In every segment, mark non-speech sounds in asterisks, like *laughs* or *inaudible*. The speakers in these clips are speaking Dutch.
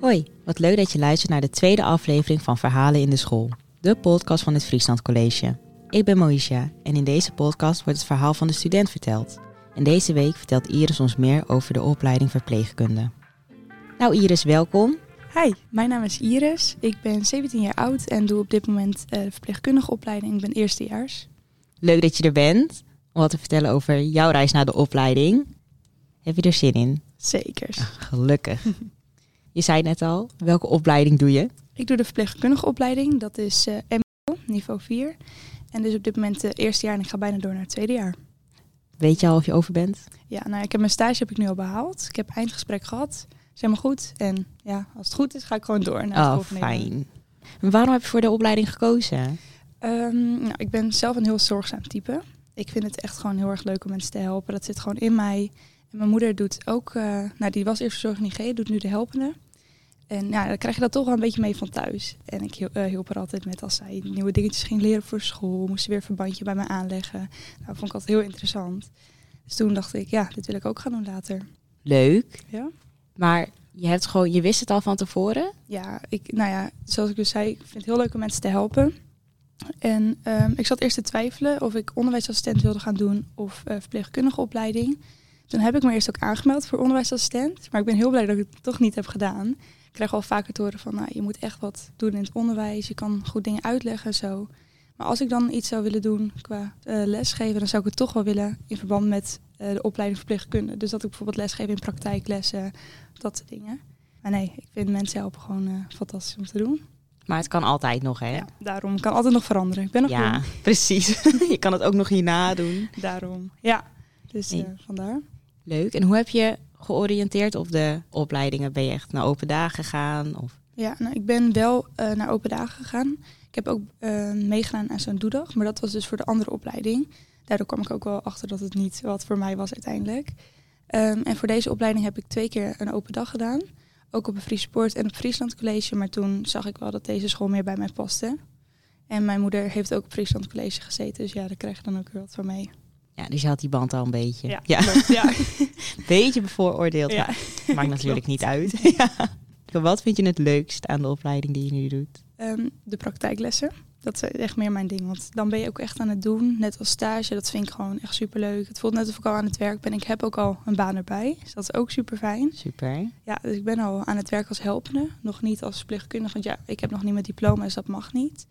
Hoi, wat leuk dat je luistert naar de tweede aflevering van Verhalen in de School, de podcast van het Friesland College. Ik ben Moisha en in deze podcast wordt het verhaal van de student verteld. En deze week vertelt Iris ons meer over de opleiding verpleegkunde. Nou Iris, welkom. Hi, mijn naam is Iris. Ik ben 17 jaar oud en doe op dit moment uh, de verpleegkundige opleiding. Ik ben eerstejaars. Leuk dat je er bent om wat te vertellen over jouw reis naar de opleiding. Heb je er zin in? Zeker. Ah, gelukkig. *laughs* je zei net al, welke opleiding doe je? Ik doe de verpleegkundige opleiding. Dat is uh, MBO, niveau 4. En dus op dit moment het eerste jaar en ik ga bijna door naar het tweede jaar. Weet je al of je over bent? Ja, nou, ik heb mijn stage heb ik nu al behaald. Ik heb eindgesprek gehad. Is helemaal goed. En ja, als het goed is, ga ik gewoon door. Naar oh, fijn. En waarom heb je voor de opleiding gekozen? Um, nou, ik ben zelf een heel zorgzaam type. Ik vind het echt gewoon heel erg leuk om mensen te helpen. Dat zit gewoon in mij. En mijn moeder doet ook, uh, nou die was eerst verzorging G, doet nu de helpende. En ja, dan krijg je dat toch wel een beetje mee van thuis. En ik uh, hielp er altijd met als zij nieuwe dingetjes ging leren voor school. Moest ze weer een verbandje bij me aanleggen. Nou, vond ik altijd heel interessant. Dus toen dacht ik, ja, dit wil ik ook gaan doen later. Leuk. Ja. Maar je, hebt gewoon, je wist het al van tevoren? Ja, ik, nou ja, zoals ik dus zei, ik vind het heel leuk om mensen te helpen. En um, ik zat eerst te twijfelen of ik onderwijsassistent wilde gaan doen of uh, verpleegkundige opleiding. Toen heb ik me eerst ook aangemeld voor onderwijsassistent. Maar ik ben heel blij dat ik het toch niet heb gedaan. Ik krijg al vaker te horen van, nou, je moet echt wat doen in het onderwijs. Je kan goed dingen uitleggen en zo. Maar als ik dan iets zou willen doen qua uh, lesgeven, dan zou ik het toch wel willen in verband met uh, de opleiding verpleegkunde. Dus dat ik bijvoorbeeld lesgeven in praktijklessen, dat soort dingen. Maar nee, ik vind mensen helpen gewoon uh, fantastisch om te doen. Maar het kan altijd nog, hè? Ja, daarom kan altijd nog veranderen. Ik ben nog Ja, jong. *laughs* precies. *laughs* je kan het ook nog hierna doen. Daarom, ja. Dus Nee. vandaar. Leuk. En hoe heb je georiënteerd op de opleidingen? Ben je echt naar open dagen gegaan? Of? Ja, nou, ik ben wel eh, naar open dagen gegaan. Ik heb ook eh, meegedaan aan zo'n doedag, maar dat was dus voor de andere opleiding. Daardoor kwam ik ook wel achter dat het niet wat voor mij was uiteindelijk. Ehm, en voor deze opleiding heb ik twee keer een open dag gedaan. Ook op een Fries Sport en op Friesland College. Maar toen zag ik wel dat deze school meer bij mij paste. En mijn moeder heeft ook op Friesland College gezeten. Dus ja, daar krijg je dan ook weer wat van mee. Ja, dus je had die band al een beetje. Ja, klopt, ja. *laughs* beetje bevooroordeeld. Ja. maar maakt *laughs* natuurlijk niet uit. *laughs* ja. Wat vind je het leukst aan de opleiding die je nu doet? Ehm, de praktijklessen. Dat is echt meer mijn ding. Want dan ben je ook echt aan het doen. Net als stage. Dat vind ik gewoon echt super leuk. Het voelt net of ik al aan het werk ben. Ik heb ook al een baan erbij. Dus dat is ook super fijn. Super. Ja, dus ik ben al aan het werk als helpende. Nog niet als verpleegkundige. Want ja, ik heb nog niet mijn diploma. Dus dat mag niet.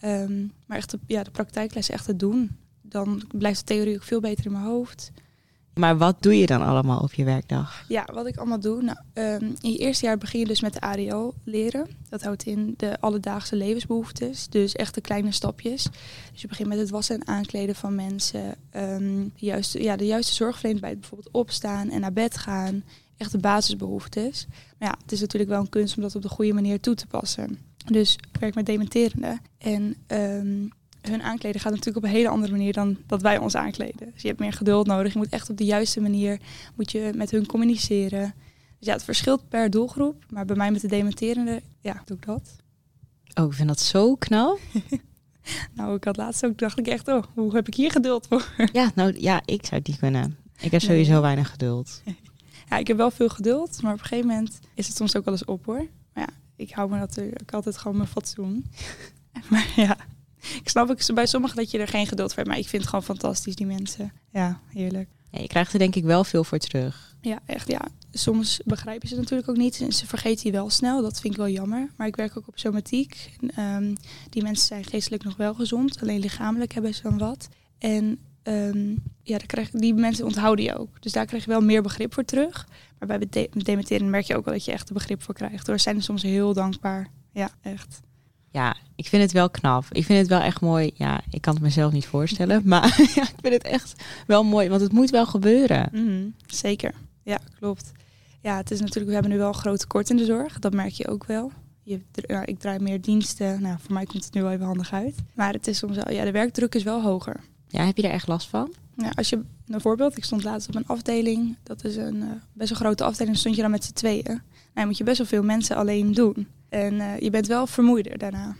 Ehm, maar echt de, ja, de praktijklessen echt te doen. Dan blijft de theorie ook veel beter in mijn hoofd. Maar wat doe je dan allemaal op je werkdag? Ja, wat ik allemaal doe. Nou, um, in je eerste jaar begin je dus met de ADO leren. Dat houdt in de alledaagse levensbehoeftes. Dus echt de kleine stapjes. Dus je begint met het wassen en aankleden van mensen. Um, de, juiste, ja, de juiste zorg bij het bijvoorbeeld opstaan en naar bed gaan. Echt de basisbehoeftes. Maar ja, het is natuurlijk wel een kunst om dat op de goede manier toe te passen. Dus ik werk met dementerende. En um, hun aankleden gaat natuurlijk op een hele andere manier dan dat wij ons aankleden. Dus je hebt meer geduld nodig. Je moet echt op de juiste manier moet je met hun communiceren. Dus ja, het verschilt per doelgroep. Maar bij mij met de dementerende, ja, doe ik dat. Oh, ik vind dat zo knap. *laughs* nou, ik had laatst ook, dacht ik echt, oh, hoe heb ik hier geduld voor? *laughs* Ja, nou ja, ik zou het niet kunnen. Ik heb sowieso nee. weinig geduld. *laughs* Ja, ik heb wel veel geduld, maar op een gegeven moment is het soms ook wel eens op hoor. Maar ja, ik hou me natuurlijk altijd gewoon mijn fatsoen. maar ja, *laughs* ik snap ik bij sommigen dat je er geen geduld voor hebt, maar ik vind het gewoon fantastisch, die mensen. Ja, heerlijk. Ja, je krijgt er denk ik wel veel voor terug. Ja, echt ja. Soms begrijpen ze het natuurlijk ook niet en ze vergeten je wel snel. Dat vind ik wel jammer. Maar ik werk ook op somatiek. Um, die mensen zijn geestelijk nog wel gezond, alleen lichamelijk hebben ze dan wat. En um, ja, krijg, die mensen onthouden je ook. Dus daar krijg je wel meer begrip voor terug. Maar bij de dementeren merk je ook wel dat je echt begrip voor krijgt. Door zijn soms heel dankbaar. Ja, echt. Ik vind het wel knap. Ik vind het wel echt mooi. Ja, ik kan het mezelf niet voorstellen. *laughs* Maar ja, ik vind het echt wel mooi. Want het moet wel gebeuren. Mm -hmm, zeker. Ja, klopt. Ja, het is natuurlijk, we hebben nu wel een groot tekort in de zorg. Dat merk je ook wel. Je, ik draai meer diensten. Nou, voor mij komt het nu wel even handig uit. Maar het is soms wel, ja, de werkdruk is wel hoger. Ja, heb je daar echt last van? Ja, als je, een voorbeeld, ik stond laatst op een afdeling. Dat is een uh, best wel grote afdeling. Dan stond je dan met z'n tweeën. Nou, moet je best wel veel mensen alleen doen. En uh, je bent wel vermoeider daarna.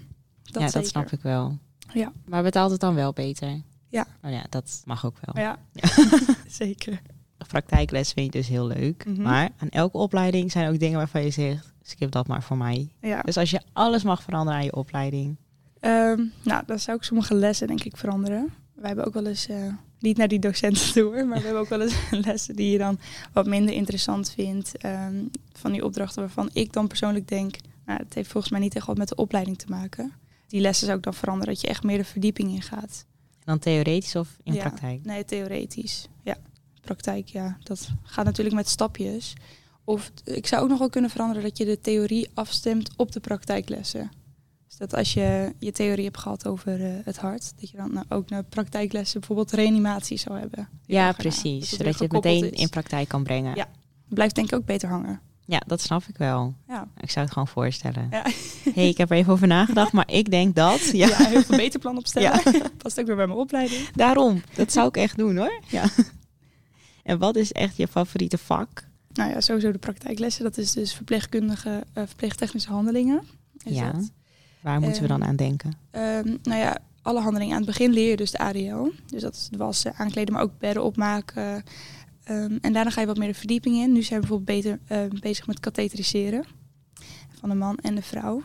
Dat ja, dat snap ik wel. Ja. Maar betaalt het dan wel beter? Ja. Oh ja, dat mag ook wel. Ja, *laughs* zeker. praktijkles vind je dus heel leuk. Mhm. Maar aan elke opleiding zijn ook dingen waarvan je zegt, skip dat maar voor mij. Ja. Dus als je alles mag veranderen aan je opleiding. Ehm, nou, dan zou ik sommige lessen denk ik veranderen. Wij hebben ook wel eens, eh, niet naar die docenten toe, hoor, maar we hebben ook wel eens *laughs* lessen die je dan wat minder interessant vindt. ehm, van die opdrachten waarvan ik dan persoonlijk denk, nou, het heeft volgens mij niet echt wat met de opleiding te maken. Die lessen zou ik dan veranderen, dat je echt meer de verdieping in gaat. En dan theoretisch of in Ja. praktijk. Nee, theoretisch. Ja, praktijk, ja. Dat gaat natuurlijk met stapjes. Of ik zou ook nog wel kunnen veranderen dat je de theorie afstemt op de praktijklessen. Dus dat als je je theorie hebt gehad over eh, het hart, dat je dan nou ook naar praktijklessen bijvoorbeeld reanimatie zou hebben. Ja, precies. Zodat je het meteen is. in praktijk kan brengen. Ja. Blijft denk ik ook beter hangen. Ja, dat snap ik wel. Ja, Ik zou het gewoon voorstellen. Ja. hey, ik heb er even over nagedacht, maar ik denk dat. *laughs* Ja, ja. heel veel beter plan opstellen. *laughs* Past ook weer bij mijn opleiding. daarom. Dat zou ik echt doen hoor. Ja. En wat is echt je favoriete vak? Nou ja, sowieso de praktijklessen. Dat is dus verpleegkundige, eh, verpleegtechnische handelingen. Is Ja. dat. Waar moeten we dan Ehm, aan denken? Ehm, nou ja, alle handelingen aan het begin leer je dus de ADO. Dus dat is het wassen, aankleden, maar ook bedden opmaken. Ehm, en daarna ga je wat meer de verdieping in. Nu zijn we bijvoorbeeld beter, eh, bezig met katheteriseren van de man en de vrouw.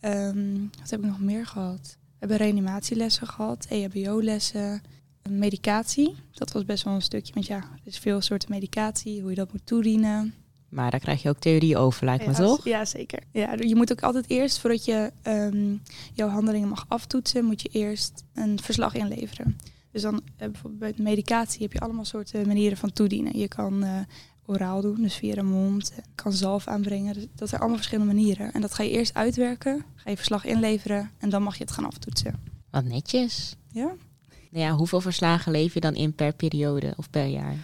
Ehm, wat heb ik nog meer gehad? We hebben reanimatielessen gehad, EHBO-lessen, medicatie. Dat was best wel een stukje, want ja, er is veel soorten medicatie, hoe je dat moet toedienen. Maar daar krijg je ook theorie over, lijkt me toch? Ja, zeker. Ja, je moet ook altijd eerst, voordat je ehm, jouw handelingen mag aftoetsen, moet je eerst een verslag inleveren. Dus dan eh, bijvoorbeeld bij de medicatie heb je allemaal soorten manieren van toedienen. Je kan eh, oraal doen, dus via de mond. Je kan zalf aanbrengen. Dus dat zijn allemaal verschillende manieren. En dat ga je eerst uitwerken, ga je verslag inleveren en dan mag je het gaan aftoetsen. Wat netjes. Ja? Nou ja, hoeveel verslagen leef je dan in per periode of per jaar?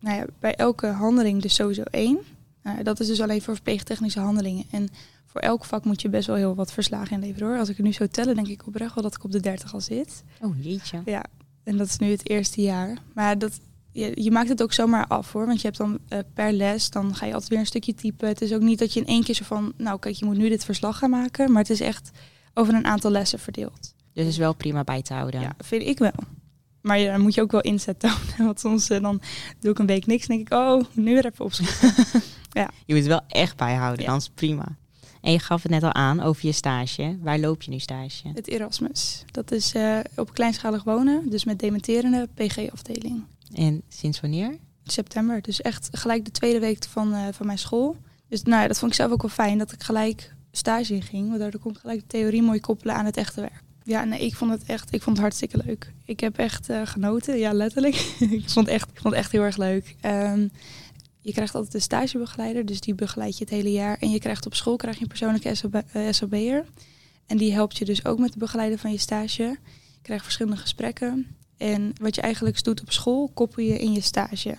Nou ja, bij elke handeling dus sowieso één. Nou, dat is dus alleen voor verpleegtechnische handelingen. En voor elk vak moet je best wel heel wat verslagen inleveren hoor. Als ik het nu zo tellen, denk ik oprecht wel dat ik op de 30 al zit. Oh jeetje. Ja, en dat is nu het eerste jaar. Maar dat, je, je maakt het ook zomaar af hoor. Want je hebt dan eh, per les, dan ga je altijd weer een stukje typen. Het is ook niet dat je in één keer zo van, nou kijk, je moet nu dit verslag gaan maken. Maar het is echt over een aantal lessen verdeeld. Dus het is wel prima bij te houden. Ja, vind ik wel. Maar ja, dan moet je ook wel inzet tonen. *laughs* Want soms eh, dan doe ik een week niks. En denk ik, oh, nu weer even opschieten. *laughs* Je moet het wel echt bijhouden, Ja. dan is het prima. En je gaf het net al aan over je stage. Waar loop je nu stage? Het Erasmus. Dat is eh, op kleinschalig wonen. Dus met dementerende PG-afdeling. En sinds wanneer? September. Dus echt gelijk de tweede week van, eh, van mijn school. Dus nou ja, dat vond ik zelf ook wel fijn. Dat ik gelijk stage in ging. Want daardoor kon ik gelijk de theorie mooi koppelen aan het echte werk. Ja, nee, ik vond het echt, ik vond het hartstikke leuk. Ik heb echt eh, genoten, ja, letterlijk. *laughs* ik, vond echt, ik vond het echt heel erg leuk. Ehm, je krijgt altijd een stagebegeleider, dus die begeleidt je het hele jaar. En je krijgt op school krijg je een persoonlijke SOB, eh, SOB'er. En die helpt je dus ook met het begeleiden van je stage. Je krijgt verschillende gesprekken. En wat je eigenlijk doet op school, koppel je in je stage.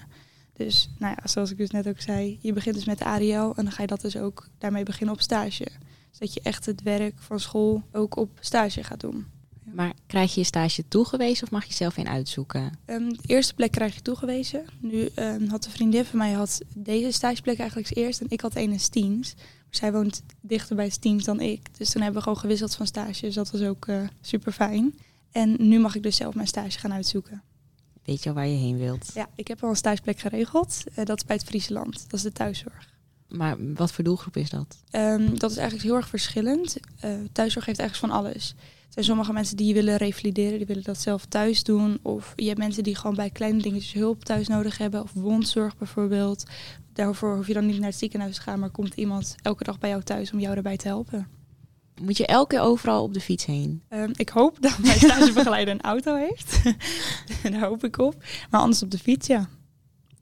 Dus nou ja, zoals ik dus net ook zei, je begint dus met de ADL en dan ga je dat dus ook daarmee beginnen op stage. Dus dat je echt het werk van school ook op stage gaat doen. Maar krijg je je stage toegewezen of mag je zelf in uitzoeken? Ehm, de eerste plek krijg je toegewezen. Nu ehm, had een vriendin van mij had deze stageplek eigenlijk als eerst en ik had een in Steens. Zij woont dichter bij Steens dan ik. Dus toen hebben we gewoon gewisseld van stage. Dus dat was ook super fijn. En nu mag ik dus zelf mijn stage gaan uitzoeken. Weet je al waar je heen wilt? Ja, ik heb al een stageplek geregeld. Eh, dat is bij het Friesland. Dat is de thuiszorg. Maar wat voor doelgroep is dat? Ehm, dat is eigenlijk heel erg verschillend. Eh, thuiszorg heeft eigenlijk van alles. Er zijn sommige mensen die willen revalideren, die willen dat zelf thuis doen. Of je hebt mensen die gewoon bij kleine dingetjes hulp thuis nodig hebben. Of wondzorg bijvoorbeeld. Daarvoor hoef je dan niet naar het ziekenhuis te gaan, maar komt iemand elke dag bij jou thuis om jou daarbij te helpen. Moet je elke keer overal op de fiets heen? Ehm, ik hoop dat mijn stagebegeleider een auto heeft. *laughs* Daar hoop ik op. Maar anders op de fiets, ja.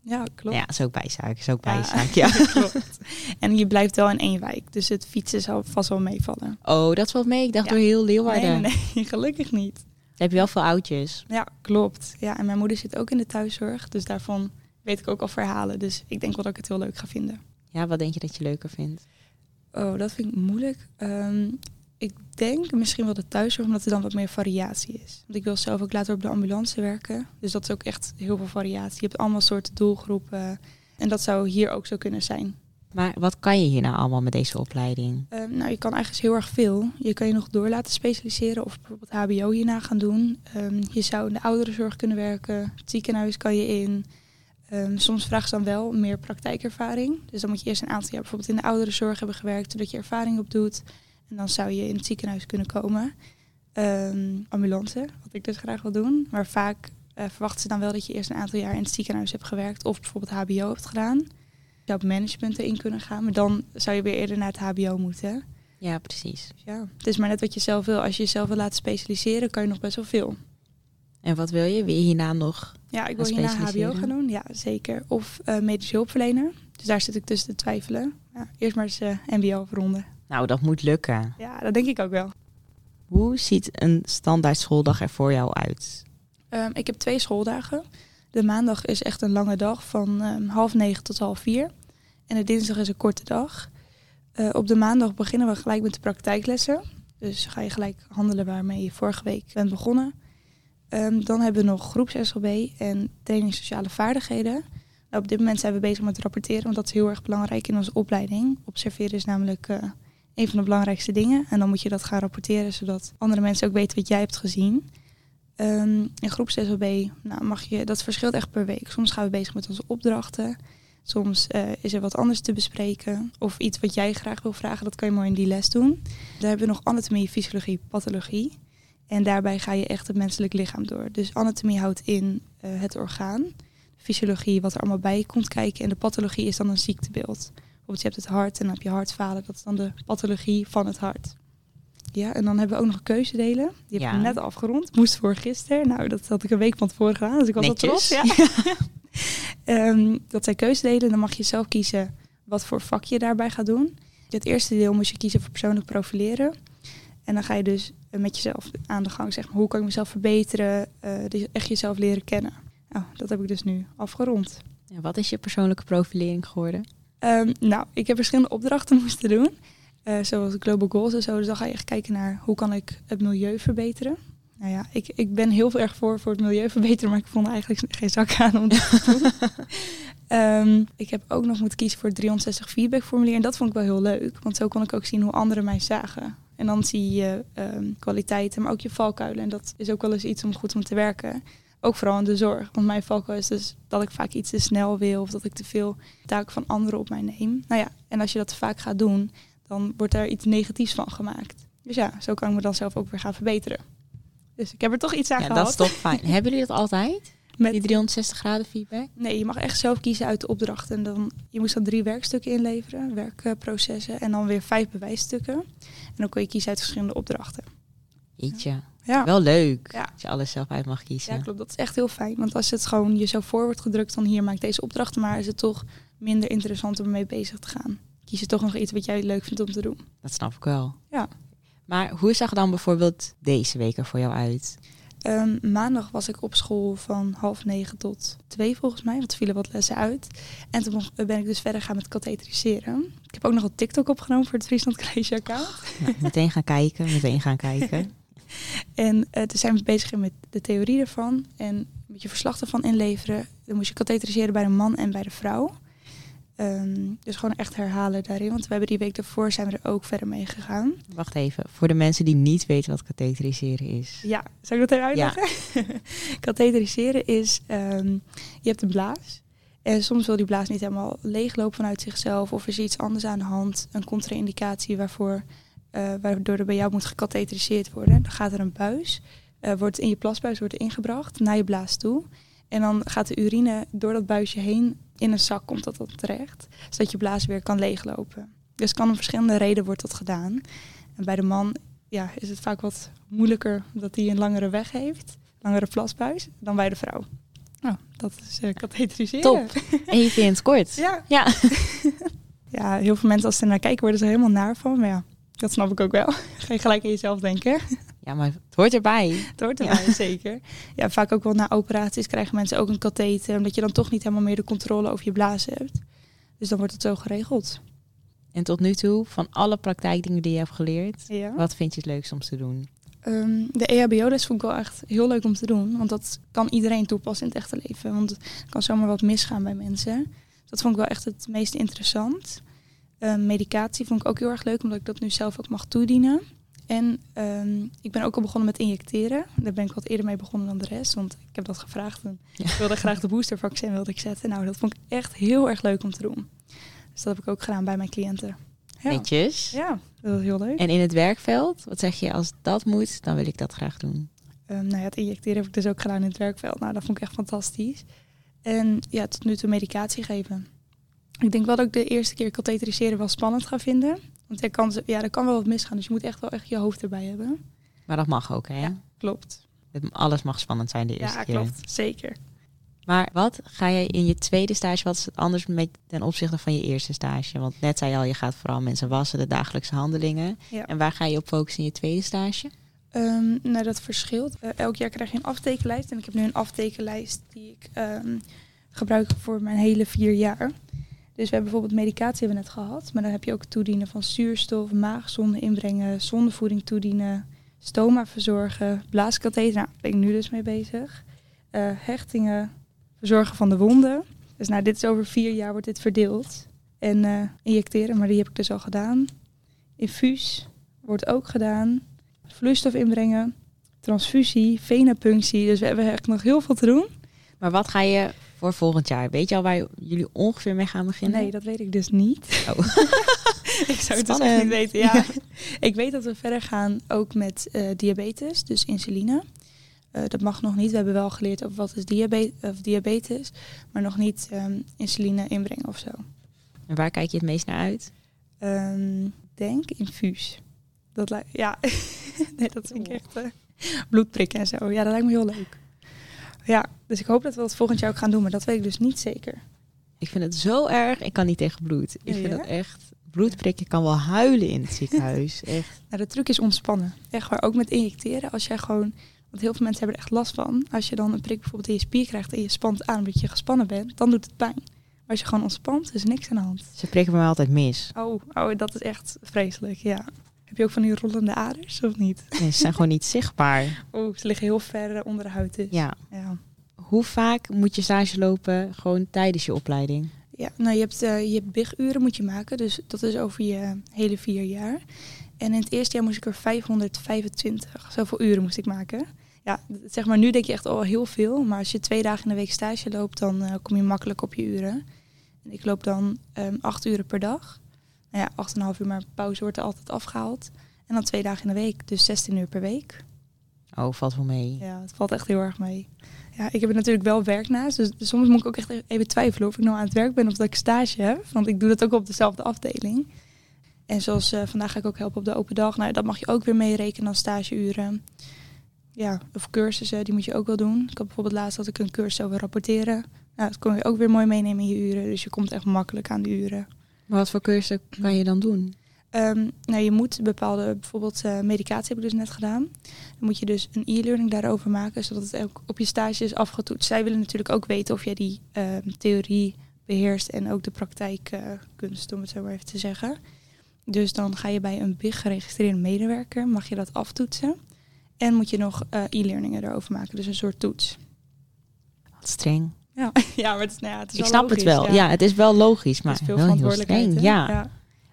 Ja, klopt. Ja, is ook bijzaak. Is ook Ja. bijzaak, *laughs* ja. klopt. En je blijft wel in één wijk, dus het fietsen zal vast wel meevallen. Oh, dat valt mee. Ik dacht Ja. door heel Leeuwarden. Nee, nee, *laughs* gelukkig niet. Dan heb je wel veel oudjes. Ja, klopt. Ja, en mijn moeder zit ook in de thuiszorg, dus daarvan weet ik ook al verhalen. Dus ik denk wel dat ik het heel leuk ga vinden. Ja, wat denk je dat je leuker vindt? Oh, dat vind ik moeilijk. Ehm, ik denk misschien wel de thuiszorg, omdat er dan wat meer variatie is. Want ik wil zelf ook later op de ambulance werken. Dus dat is ook echt heel veel variatie. Je hebt allemaal soorten doelgroepen. En dat zou hier ook zo kunnen zijn. Maar wat kan je hier nou allemaal met deze opleiding? Ehm, nou, je kan eigenlijk heel erg veel. Je kan je nog door laten specialiseren of bijvoorbeeld HBO hierna gaan doen. Ehm, je zou in de ouderenzorg kunnen werken. Het ziekenhuis kan je in. Ehm, soms vragen ze dan wel meer praktijkervaring. Dus dan moet je eerst een aantal jaar bijvoorbeeld in de ouderenzorg hebben gewerkt, zodat je ervaring opdoet. En dan zou je in het ziekenhuis kunnen komen. Ehm, ambulance, wat ik dus graag wil doen. Maar vaak uh, verwachten ze dan wel dat je eerst een aantal jaar in het ziekenhuis hebt gewerkt of bijvoorbeeld HBO hebt gedaan. Je zou op management erin kunnen gaan, maar dan zou je weer eerder naar het HBO moeten. Ja, precies. Dus ja, het is maar net wat je zelf wil. Als je jezelf wil laten specialiseren, kan je nog best wel veel. En wat wil je? Wil je hierna nog? Ja, ik wil hierna HBO gaan doen. Ja, zeker. Of uh, medische hulpverlener. Dus daar zit ik tussen te twijfelen. Ja, eerst maar eens uh, MBO afronden. Nou, dat moet lukken. Ja, dat denk ik ook wel. Hoe ziet een standaard schooldag er voor jou uit? Um, ik heb twee schooldagen. De maandag is echt een lange dag van um, half negen tot half vier. En de dinsdag is een korte dag. Uh, op de maandag beginnen we gelijk met de praktijklessen. Dus ga je gelijk handelen waarmee je vorige week bent begonnen. Um, dan hebben we nog groeps-SLB en training sociale vaardigheden. Nou, op dit moment zijn we bezig met rapporteren, want dat is heel erg belangrijk in onze opleiding. Observeren is namelijk uh, een van de belangrijkste dingen. En dan moet je dat gaan rapporteren, zodat andere mensen ook weten wat jij hebt gezien. Um, in groeps-SLB nou, mag je, dat verschilt echt per week. Soms gaan we bezig met onze opdrachten. Soms uh, is er wat anders te bespreken. Of iets wat jij graag wil vragen, dat kan je mooi in die les doen. Daar hebben we nog anatomie, fysiologie, pathologie. En daarbij ga je echt het menselijk lichaam door. Dus anatomie houdt in uh, het orgaan. Fysiologie, wat er allemaal bij komt kijken. En de pathologie is dan een ziektebeeld. Bijvoorbeeld je hebt het hart en dan heb je hartfalen. Dat is dan de pathologie van het hart. Ja, en dan hebben we ook nog keuzedelen. Die heb ik net afgerond. Moest voor gisteren. Nou, dat had ik een week van tevoren gedaan. Dus ik was Netjes. wel trots. Ja. um, *laughs* dat zijn keuzedelen. Dan mag je zelf kiezen wat voor vak je daarbij gaat doen. Het eerste deel moest je kiezen voor persoonlijk profileren. En dan ga je dus met jezelf aan de gang. Zeg maar, hoe kan ik mezelf verbeteren? Uh, dus echt jezelf leren kennen. Nou, dat heb ik dus nu afgerond. Ja, wat is je persoonlijke profilering geworden? Um, nou, ik heb verschillende opdrachten *laughs* moesten doen. Uh, zoals Global Goals en zo. Dus dan ga je echt kijken naar hoe kan ik het milieu verbeteren. Nou ja, ik, ik ben heel veel erg voor voor het milieu verbeteren, maar ik vond eigenlijk *laughs* geen zak aan om dat te doen. um, *laughs* ik heb ook nog moeten kiezen voor het 360 feedback formulier. En dat vond ik wel heel leuk, want zo kon ik ook zien hoe anderen mij zagen. En dan zie je um, kwaliteiten, maar ook je valkuilen. En dat is ook wel eens iets om goed om te werken. Ook vooral in de zorg. Want mijn valkuil is dus dat ik vaak iets te snel wil of dat ik te veel taken van anderen op mij neem. Nou ja, en als je dat vaak gaat doen, dan wordt er iets negatiefs van gemaakt. Dus ja, zo kan ik me dan zelf ook weer gaan verbeteren. Dus ik heb er toch iets aan ja, gehad. Dat is toch fijn. *laughs* Hebben jullie dat altijd? Met die 360 graden feedback? Nee, je mag echt zelf kiezen uit de opdracht. En dan, je moest dan drie werkstukken inleveren, werkprocessen. En dan weer vijf bewijsstukken. En dan kon je kiezen uit verschillende opdrachten. Jeetje. Ja. Wel leuk. Ja. Als je alles zelf uit mag kiezen. Ja, klopt. Dat is echt heel fijn. Want als het gewoon je zo voor wordt gedrukt, dan hier maak deze opdrachten. Maar is het toch minder interessant om mee bezig te gaan. Kies je toch nog iets wat jij leuk vindt om te doen. Dat snap ik wel. Ja. Maar hoe zag dan bijvoorbeeld deze week er voor jou uit? Um, maandag was ik op school van half negen tot twee volgens mij. Want er vielen wat lessen uit. En toen ben ik dus verder gaan met katheteriseren. Ik heb ook nog een TikTok opgenomen voor het Friesland College account. Nou, meteen gaan kijken, meteen gaan kijken. *laughs* *laughs* en uh, toen zijn we bezig met de theorie ervan. En een beetje verslag ervan inleveren. Dan moest je katheteriseren bij de man en bij de vrouw. Um, dus gewoon echt herhalen daarin. Want we hebben die week daarvoor zijn we er ook verder mee gegaan. Wacht even, voor de mensen die niet weten wat katheteriseren is. Ja, zou ik dat even uitleggen? Ja. *laughs* katheteriseren is, um, je hebt een blaas. En soms wil die blaas niet helemaal leeglopen vanuit zichzelf. Of is er iets anders aan de hand. Een contra-indicatie waarvoor, uh, waardoor er bij jou moet gekatheteriseerd worden. Dan gaat er een buis. Uh, wordt in je plasbuis wordt ingebracht naar je blaas toe. En dan gaat de urine door dat buisje heen in een zak komt dat dan terecht. Zodat je blaas weer kan leeglopen. Dus kan om verschillende redenen wordt dat gedaan. En bij de man ja, is het vaak wat moeilijker dat hij een langere weg heeft. Langere plasbuis dan bij de vrouw. Nou, dat is uh, katheteriseren. Top. En je vindt het kort. Ja. Ja. *laughs* ja, heel veel mensen als ze naar kijken worden ze er helemaal naar van. Maar ja, dat snap ik ook wel. *laughs* Ga je gelijk aan jezelf denken. *laughs* Ja, maar het hoort erbij. Het hoort erbij, ja. zeker. Ja, vaak ook wel na operaties krijgen mensen ook een katheter. Omdat je dan toch niet helemaal meer de controle over je blazen hebt. Dus dan wordt het zo geregeld. En tot nu toe, van alle praktijkdingen die je hebt geleerd, ja. wat vind je het leukst om te doen? Um, de EHBO-les vond ik wel echt heel leuk om te doen. Want dat kan iedereen toepassen in het echte leven. Want het kan zomaar wat misgaan bij mensen. Dat vond ik wel echt het meest interessant. Um, medicatie vond ik ook heel erg leuk, omdat ik dat nu zelf ook mag toedienen. en ehm, ik ben ook al begonnen met injecteren. Daar ben ik wat eerder mee begonnen dan de rest. Want ik heb dat gevraagd. En Ja. Ik wilde graag de boostervaccin wilde ik zetten. Nou, dat vond ik echt heel erg leuk om te doen. Dus dat heb ik ook gedaan bij mijn cliënten. Ja, Netjes. ja dat was heel leuk. En in het werkveld, wat zeg je, als dat moet, dan wil ik dat graag doen. Ehm, nou ja, het injecteren heb ik dus ook gedaan in het werkveld. Nou, dat vond ik echt fantastisch. En ja, tot nu toe medicatie geven. Ik denk wel dat ik de eerste keer katheteriseren wel spannend ga vinden. Want er kan, ja, er kan wel wat misgaan. Dus je moet echt wel echt je hoofd erbij hebben. Maar dat mag ook, hè? Ja. Klopt. Het, alles mag spannend zijn de eerste Ja, keer. klopt. Zeker. Maar wat ga je in je tweede stage, wat is het anders met, ten opzichte van je eerste stage? Want net zei je al, je gaat vooral mensen wassen, de dagelijkse handelingen. Ja. En waar ga je op focussen in je tweede stage? Ehm, nou, dat verschilt. Eh, elk jaar krijg je een aftekenlijst. En ik heb nu een aftekenlijst die ik ehm, gebruik voor mijn hele vier jaar. Dus we hebben bijvoorbeeld medicatie hebben net gehad. Maar dan heb je ook toedienen van zuurstof, maagzonde inbrengen, zondevoeding toedienen, stoma verzorgen, blaaskatheter. Nou, daar ben ik nu dus mee bezig. Eh, hechtingen, verzorgen van de wonden. Dus nou, dit is over vier jaar wordt dit verdeeld. En eh, injecteren, maar die heb ik dus al gedaan. Infuus wordt ook gedaan vloeistof inbrengen, transfusie, venapunctie. Dus we hebben echt nog heel veel te doen. Maar wat ga je voor volgend jaar? Weet je al waar jullie ongeveer mee gaan beginnen? Nee, dat weet ik dus niet. Oh. *laughs* ik zou het dus Spannend. echt niet weten. Ja. *laughs* ik weet dat we verder gaan ook met eh, diabetes, dus insuline. Eh, dat mag nog niet. We hebben wel geleerd over wat is diabe of diabetes, maar nog niet ehm, insuline inbrengen of zo. En waar kijk je het meest naar uit? Ehm, denk infuus. Dat lijkt, ja, *laughs* nee, dat vind ik echt uh, bloedprikken en zo. Ja, dat lijkt me heel leuk. Ja, dus ik hoop dat we dat volgend jaar ook gaan doen, maar dat weet ik dus niet zeker. Ik vind het zo erg. Ik kan niet tegen bloed. Ik Ja, vind dat echt. Bloedprikken ik kan wel huilen in het *laughs* ziekenhuis. Echt. Nou, de truc is ontspannen. Echt waar, ook met injecteren. Als jij gewoon, want heel veel mensen hebben er echt last van. Als je dan een prik bijvoorbeeld in je spier krijgt en je spant aan omdat je gespannen bent, dan doet het pijn. Maar als je gewoon ontspant, is niks aan de hand. Ze prikken me altijd mis. Oh, oh, dat is echt vreselijk, ja. Heb je ook van die rollende aders of niet? Nee, ze zijn gewoon niet zichtbaar. *laughs* Oh, ze liggen heel ver eh, onder de huid. Dus. Ja. ja. Hoe vaak moet je stage lopen gewoon tijdens je opleiding? Ja, nou je hebt, eh, je hebt big-uren moet je maken, dus dat is over je hele vier jaar. En in het eerste jaar moest ik er 525, zoveel uren moest ik maken. Ja, zeg maar nu denk je echt al heel veel, maar als je twee dagen in de week stage loopt, dan eh, kom je makkelijk op je uren. En ik loop dan ehm, acht uren per dag. Nou ja, acht en een half uur, maar pauze wordt er altijd afgehaald. En dan twee dagen in de week, dus 16 uur per week. Oh, valt wel mee. Ja, het valt echt heel erg mee. Ja, ik heb er natuurlijk wel werk naast. Dus soms moet ik ook echt even twijfelen of ik nou aan het werk ben of dat ik stage heb. Want ik doe dat ook op dezelfde afdeling. En zoals eh, vandaag ga ik ook helpen op de open dag. Nou, dat mag je ook weer meerekenen als stageuren. Ja, of cursussen, die moet je ook wel doen. Ik had bijvoorbeeld laatst dat ik een cursus over rapporteren. Nou, dat kon je ook weer mooi meenemen in je uren. Dus je komt echt makkelijk aan de uren. Maar wat voor cursussen kan je dan doen? Ehm, nou, je moet bepaalde, bijvoorbeeld eh, medicatie heb ik dus net gedaan. Dan moet je dus een e-learning daarover maken, zodat het ook op je stage is afgetoetst. Zij willen natuurlijk ook weten of jij die ehm, theorie beheerst en ook de praktijkkunst, om het zo maar even te zeggen. Dus dan ga je bij een BIG geregistreerde medewerker, mag je dat aftoetsen. En moet je nog eh, e-learningen erover maken, dus een soort toets. Wat streng. Ja, *laughs* ja maar het is, nou ja, het is Ik wel snap het wel. Ja. het is wel logisch, maar het is veel wel heel streng. Ja.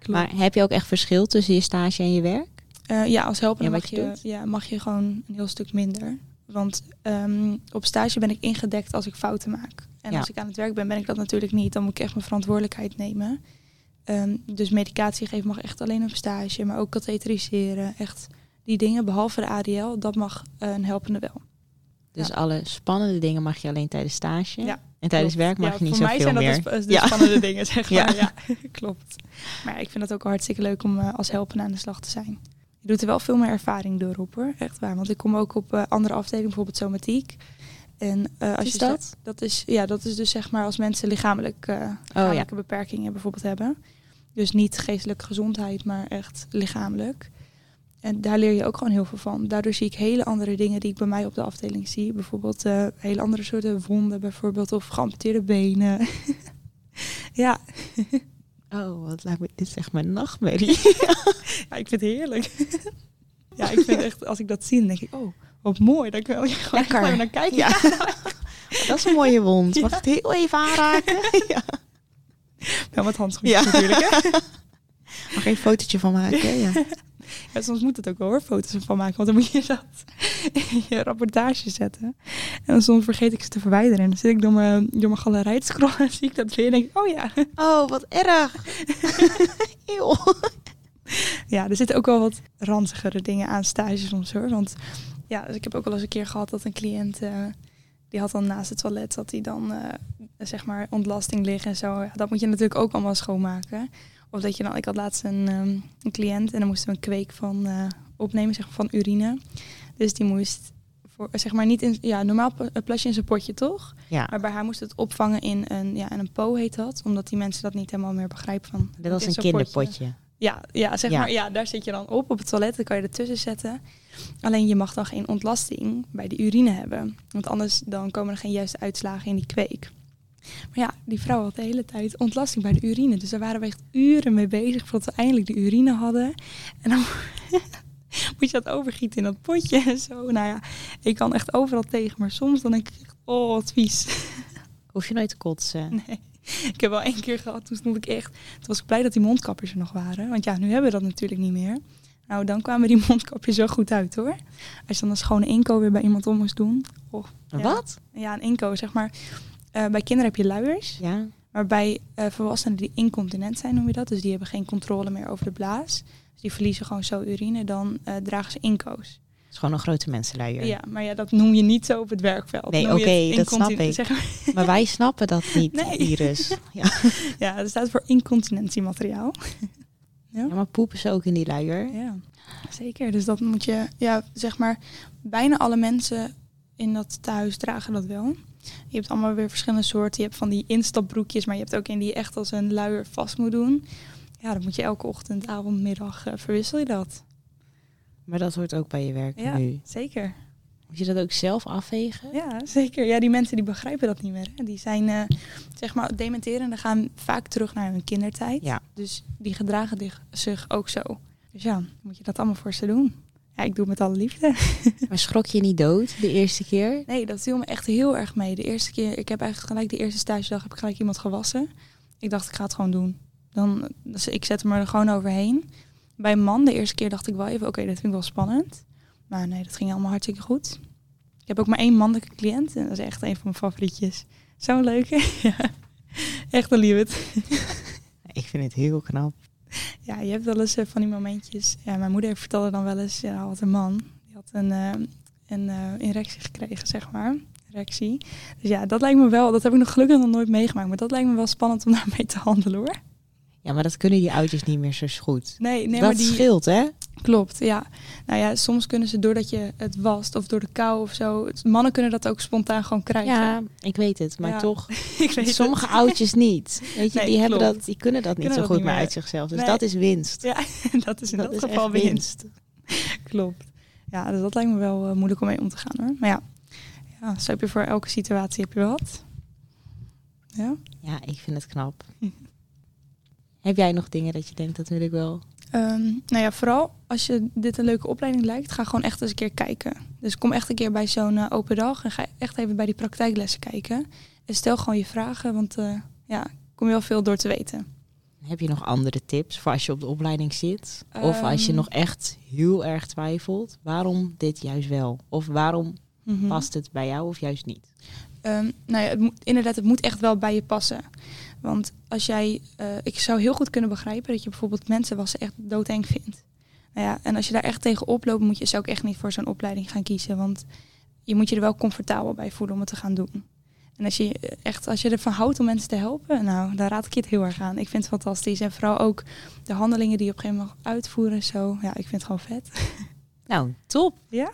Maar heb je ook echt verschil tussen je stage en je werk? Eh, ja, als helper Ja, mag, je ja, mag je gewoon een heel stuk minder. Want ehm, op stage ben ik ingedekt als ik fouten maak. En als ik aan het werk ben, ben ik dat natuurlijk niet. Dan moet ik echt mijn verantwoordelijkheid nemen. Ehm, dus medicatie geven mag echt alleen op stage. Maar ook katheteriseren. Echt die dingen, behalve de ADL, dat mag eh, een helpende wel. Dus Ja. alle spannende dingen mag je alleen tijdens stage. Ja, en tijdens werk mag Ja, je niet voor mij zoveel zijn meer. dat de, sp- de spannende *laughs* dingen, zeg maar. Ja, *laughs* klopt. Maar ik vind het ook hartstikke leuk om eh, als helpende aan de slag te zijn. Je doet er wel veel meer ervaring door op hoor, echt waar. Want ik kom ook op eh, andere afdelingen, bijvoorbeeld somatiek. En eh, als is je dat? dat is ja, dat is dus zeg maar als mensen lichamelijk, lichamelijke beperkingen bijvoorbeeld hebben. Dus niet geestelijke gezondheid, maar echt lichamelijk. En daar leer je ook gewoon heel veel van. Daardoor zie ik hele andere dingen die ik bij mij op de afdeling zie. Bijvoorbeeld eh, hele andere soorten wonden, bijvoorbeeld, of geamputeerde benen. *laughs* ja. *laughs* Oh, wat lijkt me, dit is echt mijn nachtmerrie. *laughs* ja, ik vind het heerlijk. ja, ik vind echt, als ik dat zie, dan denk ik, oh, wat mooi. Dan kan je gewoon naar kijken. Ja. dat is een mooie wond. Mag ik het heel even aanraken? ja. Wel met handschoentjes Ja. natuurlijk. Hè? Mag ik een fotootje van maken? Ja. Ja, soms moet het ook wel hoor, foto's ervan maken. Want dan moet je *laughs* dat in je rapportage zetten. En dan soms vergeet ik ze te verwijderen. En dan zit ik door mijn, door mijn galerij te scrollen en *laughs* zie ik dat weer. En denk ik, oh ja. Oh, wat erg. *laughs* Eeuw. Ja, er zitten ook wel wat ranzigere dingen aan stage soms hoor. Want ja, dus ik heb ook wel eens een keer gehad dat een cliënt... eh, die had dan naast het toilet dat hij dan eh, zeg maar ontlasting liggen en zo. Ja, dat moet je natuurlijk ook allemaal schoonmaken. Of dat je dan, ik had laatst een, ehm, een cliënt en dan moesten we een kweek van eh, opnemen, zeg maar van urine. Dus die moest voor, zeg maar niet in, ja, normaal pla- plas je in zijn potje toch? Ja, Maar bij haar moest het opvangen in een, ja, in een po heet dat, omdat die mensen dat niet helemaal meer begrijpen van. dat was een potje. kinderpotje. Ja, ja, zeg Ja. maar, ja, daar zit je dan op, op het toilet. Dan kan je ertussen zetten. Alleen je mag dan geen ontlasting bij de urine hebben. Want anders dan komen er geen juiste uitslagen in die kweek. Maar ja, die vrouw had de hele tijd ontlasting bij de urine. Dus daar waren we echt uren mee bezig voordat we eindelijk de urine hadden. En dan *laughs* moet je dat overgieten in dat potje en zo. Nou ja, ik kan echt overal tegen. Maar soms dan denk ik echt, oh, wat vies. Hoef je nooit te kotsen. Nee. Ik heb wel één keer gehad, toen stond ik echt... Toen was ik blij dat die mondkapjes er nog waren. Want ja, nu hebben we dat natuurlijk niet meer. Nou, dan kwamen die *laughs* mondkapjes zo goed uit hoor. Als je dan een schone inko weer bij iemand om moest doen. Oh, ja. Wat? Ja, een inko zeg maar. Eh, bij kinderen heb je luiers. Ja. Maar bij eh, volwassenen die incontinent zijn, noem je dat. Dus die hebben geen controle meer over de blaas. Dus die verliezen gewoon zo urine. Dan eh, dragen ze inko's. Het is gewoon een grote mensenluier. Ja, maar ja, dat noem je niet zo op het werkveld. Nee, oké, dat snap ik. zeg maar. *laughs* Maar wij snappen dat niet, *laughs* Nee. Iris. *laughs* Ja. Ja, dat staat voor incontinentiemateriaal. ja, maar poepen ze ook in die luier? Ja, zeker. Dus dat moet je, ja, zeg maar, bijna alle mensen in dat thuis dragen dat wel. Je hebt allemaal weer verschillende soorten. Je hebt van die instapbroekjes, maar je hebt ook in die je echt als een luier vast moet doen. Ja, dat moet je elke ochtend, avond, middag eh, verwissel je dat. Maar dat hoort ook bij je werk Ja, nu. zeker. Moet je dat ook zelf afvegen? Ja, zeker. Ja, die mensen die begrijpen dat niet meer. Hè. Die zijn, eh, zeg maar, dementerende gaan vaak terug naar hun kindertijd. Ja. Dus die gedragen zich- ook zo. Dus ja, dan moet je dat allemaal voor ze doen. Ja, ik doe het met alle liefde. *laughs* Maar schrok je niet dood de eerste keer? Nee, dat viel me echt heel erg mee. De eerste keer, ik heb eigenlijk gelijk de eerste stagedag heb ik gelijk iemand gewassen. Ik dacht, ik ga het gewoon doen. Dan, dus ik zet me er gewoon overheen. Bij een man, de eerste keer dacht ik wel even, oké, dat vind ik wel spannend. Maar nee, dat ging allemaal hartstikke goed. Ik heb ook maar één mannelijke cliënt en dat is echt een van mijn favorietjes. Zo'n leuke. *laughs* ja. Echt een liefde. *laughs* Ik vind het heel knap. *laughs* Ja, je hebt wel eens eh, van die momentjes. Ja, mijn moeder vertelde dan wel eens, ja, had een man. Die had een, eh, een eh, erectie gekregen, zeg maar. Erectie. Dus ja, dat lijkt me wel, dat heb ik nog gelukkig nog nooit meegemaakt. Maar dat lijkt me wel spannend om *laughs* daarmee te handelen hoor. Ja, maar dat kunnen die oudjes niet meer zo goed. Nee, nee dat maar die scheelt, hè? Klopt. Ja. Nou ja, soms kunnen ze doordat je het wast of door de kou of zo. Mannen kunnen dat ook spontaan gewoon krijgen. Ja, ik weet het. Maar Ja, toch, *laughs* ik weet het. sommige oudjes niet. Weet je, Nee, die, hebben dat, die kunnen dat niet Kunnen zo dat goed niet meer uit zichzelf. Dus Nee. dat is winst. Ja, *laughs* dat is in dat, is geval winst. *laughs* Klopt. Ja, dus dat lijkt me wel eh, moeilijk om mee om te gaan hoor. Maar ja, ja, zo heb je voor elke situatie heb je wat. Ja. Ja, ik vind het knap. Heb jij nog dingen dat je denkt, dat wil ik wel? Ehm, nou ja, vooral als je dit een leuke opleiding lijkt, ga gewoon echt eens een keer kijken. Dus kom echt een keer bij zo'n eh, open dag en ga echt even bij die praktijklessen kijken. En stel gewoon je vragen, want eh, ja, kom je wel veel door te weten. Heb je nog andere tips voor als je op de opleiding zit? Of als je Ehm. nog echt heel erg twijfelt, waarom dit juist wel? Of waarom Mhm. past het bij jou of juist niet? Ehm, nou ja, het moet, inderdaad, het moet echt wel bij je passen. Want als jij, eh, ik zou heel goed kunnen begrijpen dat je bijvoorbeeld mensen wassen echt doodeng vindt. Nou ja, en als je daar echt tegen oploopt, moet je, zou ik echt niet voor zo'n opleiding gaan kiezen. Want je moet je er wel comfortabel bij voelen om het te gaan doen. En als je eh, echt, als je ervan houdt om mensen te helpen, nou, dan raad ik je het heel erg aan. Ik vind het fantastisch. En vooral ook de handelingen die je op een gegeven moment mag uitvoeren. Zo, ja, ik vind het gewoon vet. Nou, top. Ja?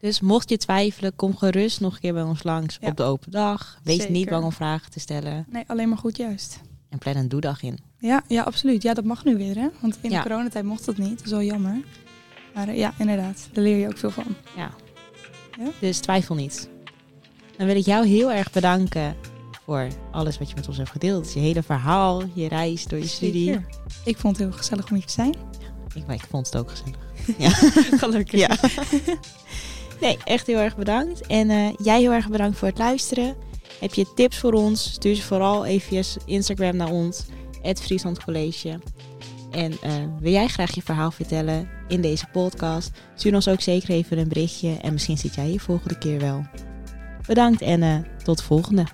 Dus mocht je twijfelen, kom gerust nog een keer bij ons langs Ja. op de open dag. Wees niet bang om vragen te stellen. Nee, alleen maar goed juist. En plan een doedag in. Ja, ja, absoluut. Ja, dat mag nu weer, hè? Want in Ja. de coronatijd mocht dat niet. Dat is wel jammer. Maar eh, ja, inderdaad. Daar leer je ook veel van. Ja. Ja. Dus twijfel niet. Dan wil ik jou heel erg bedanken voor alles wat je met ons hebt gedeeld. Je hele verhaal, je reis door je studie. Zeker. Ik vond het heel gezellig om hier te zijn. Ik, ik vond het ook gezellig. *laughs* Gelukkig. Ja. *laughs* nee, echt heel erg bedankt. En eh, jij heel erg bedankt voor het luisteren. Heb je tips voor ons? Stuur ze vooral even via Instagram naar ons. Het College. En uh, wil jij graag je verhaal vertellen in deze podcast? Stuur ons ook zeker even een berichtje en misschien zit jij hier volgende keer wel. Bedankt en uh, tot de volgende.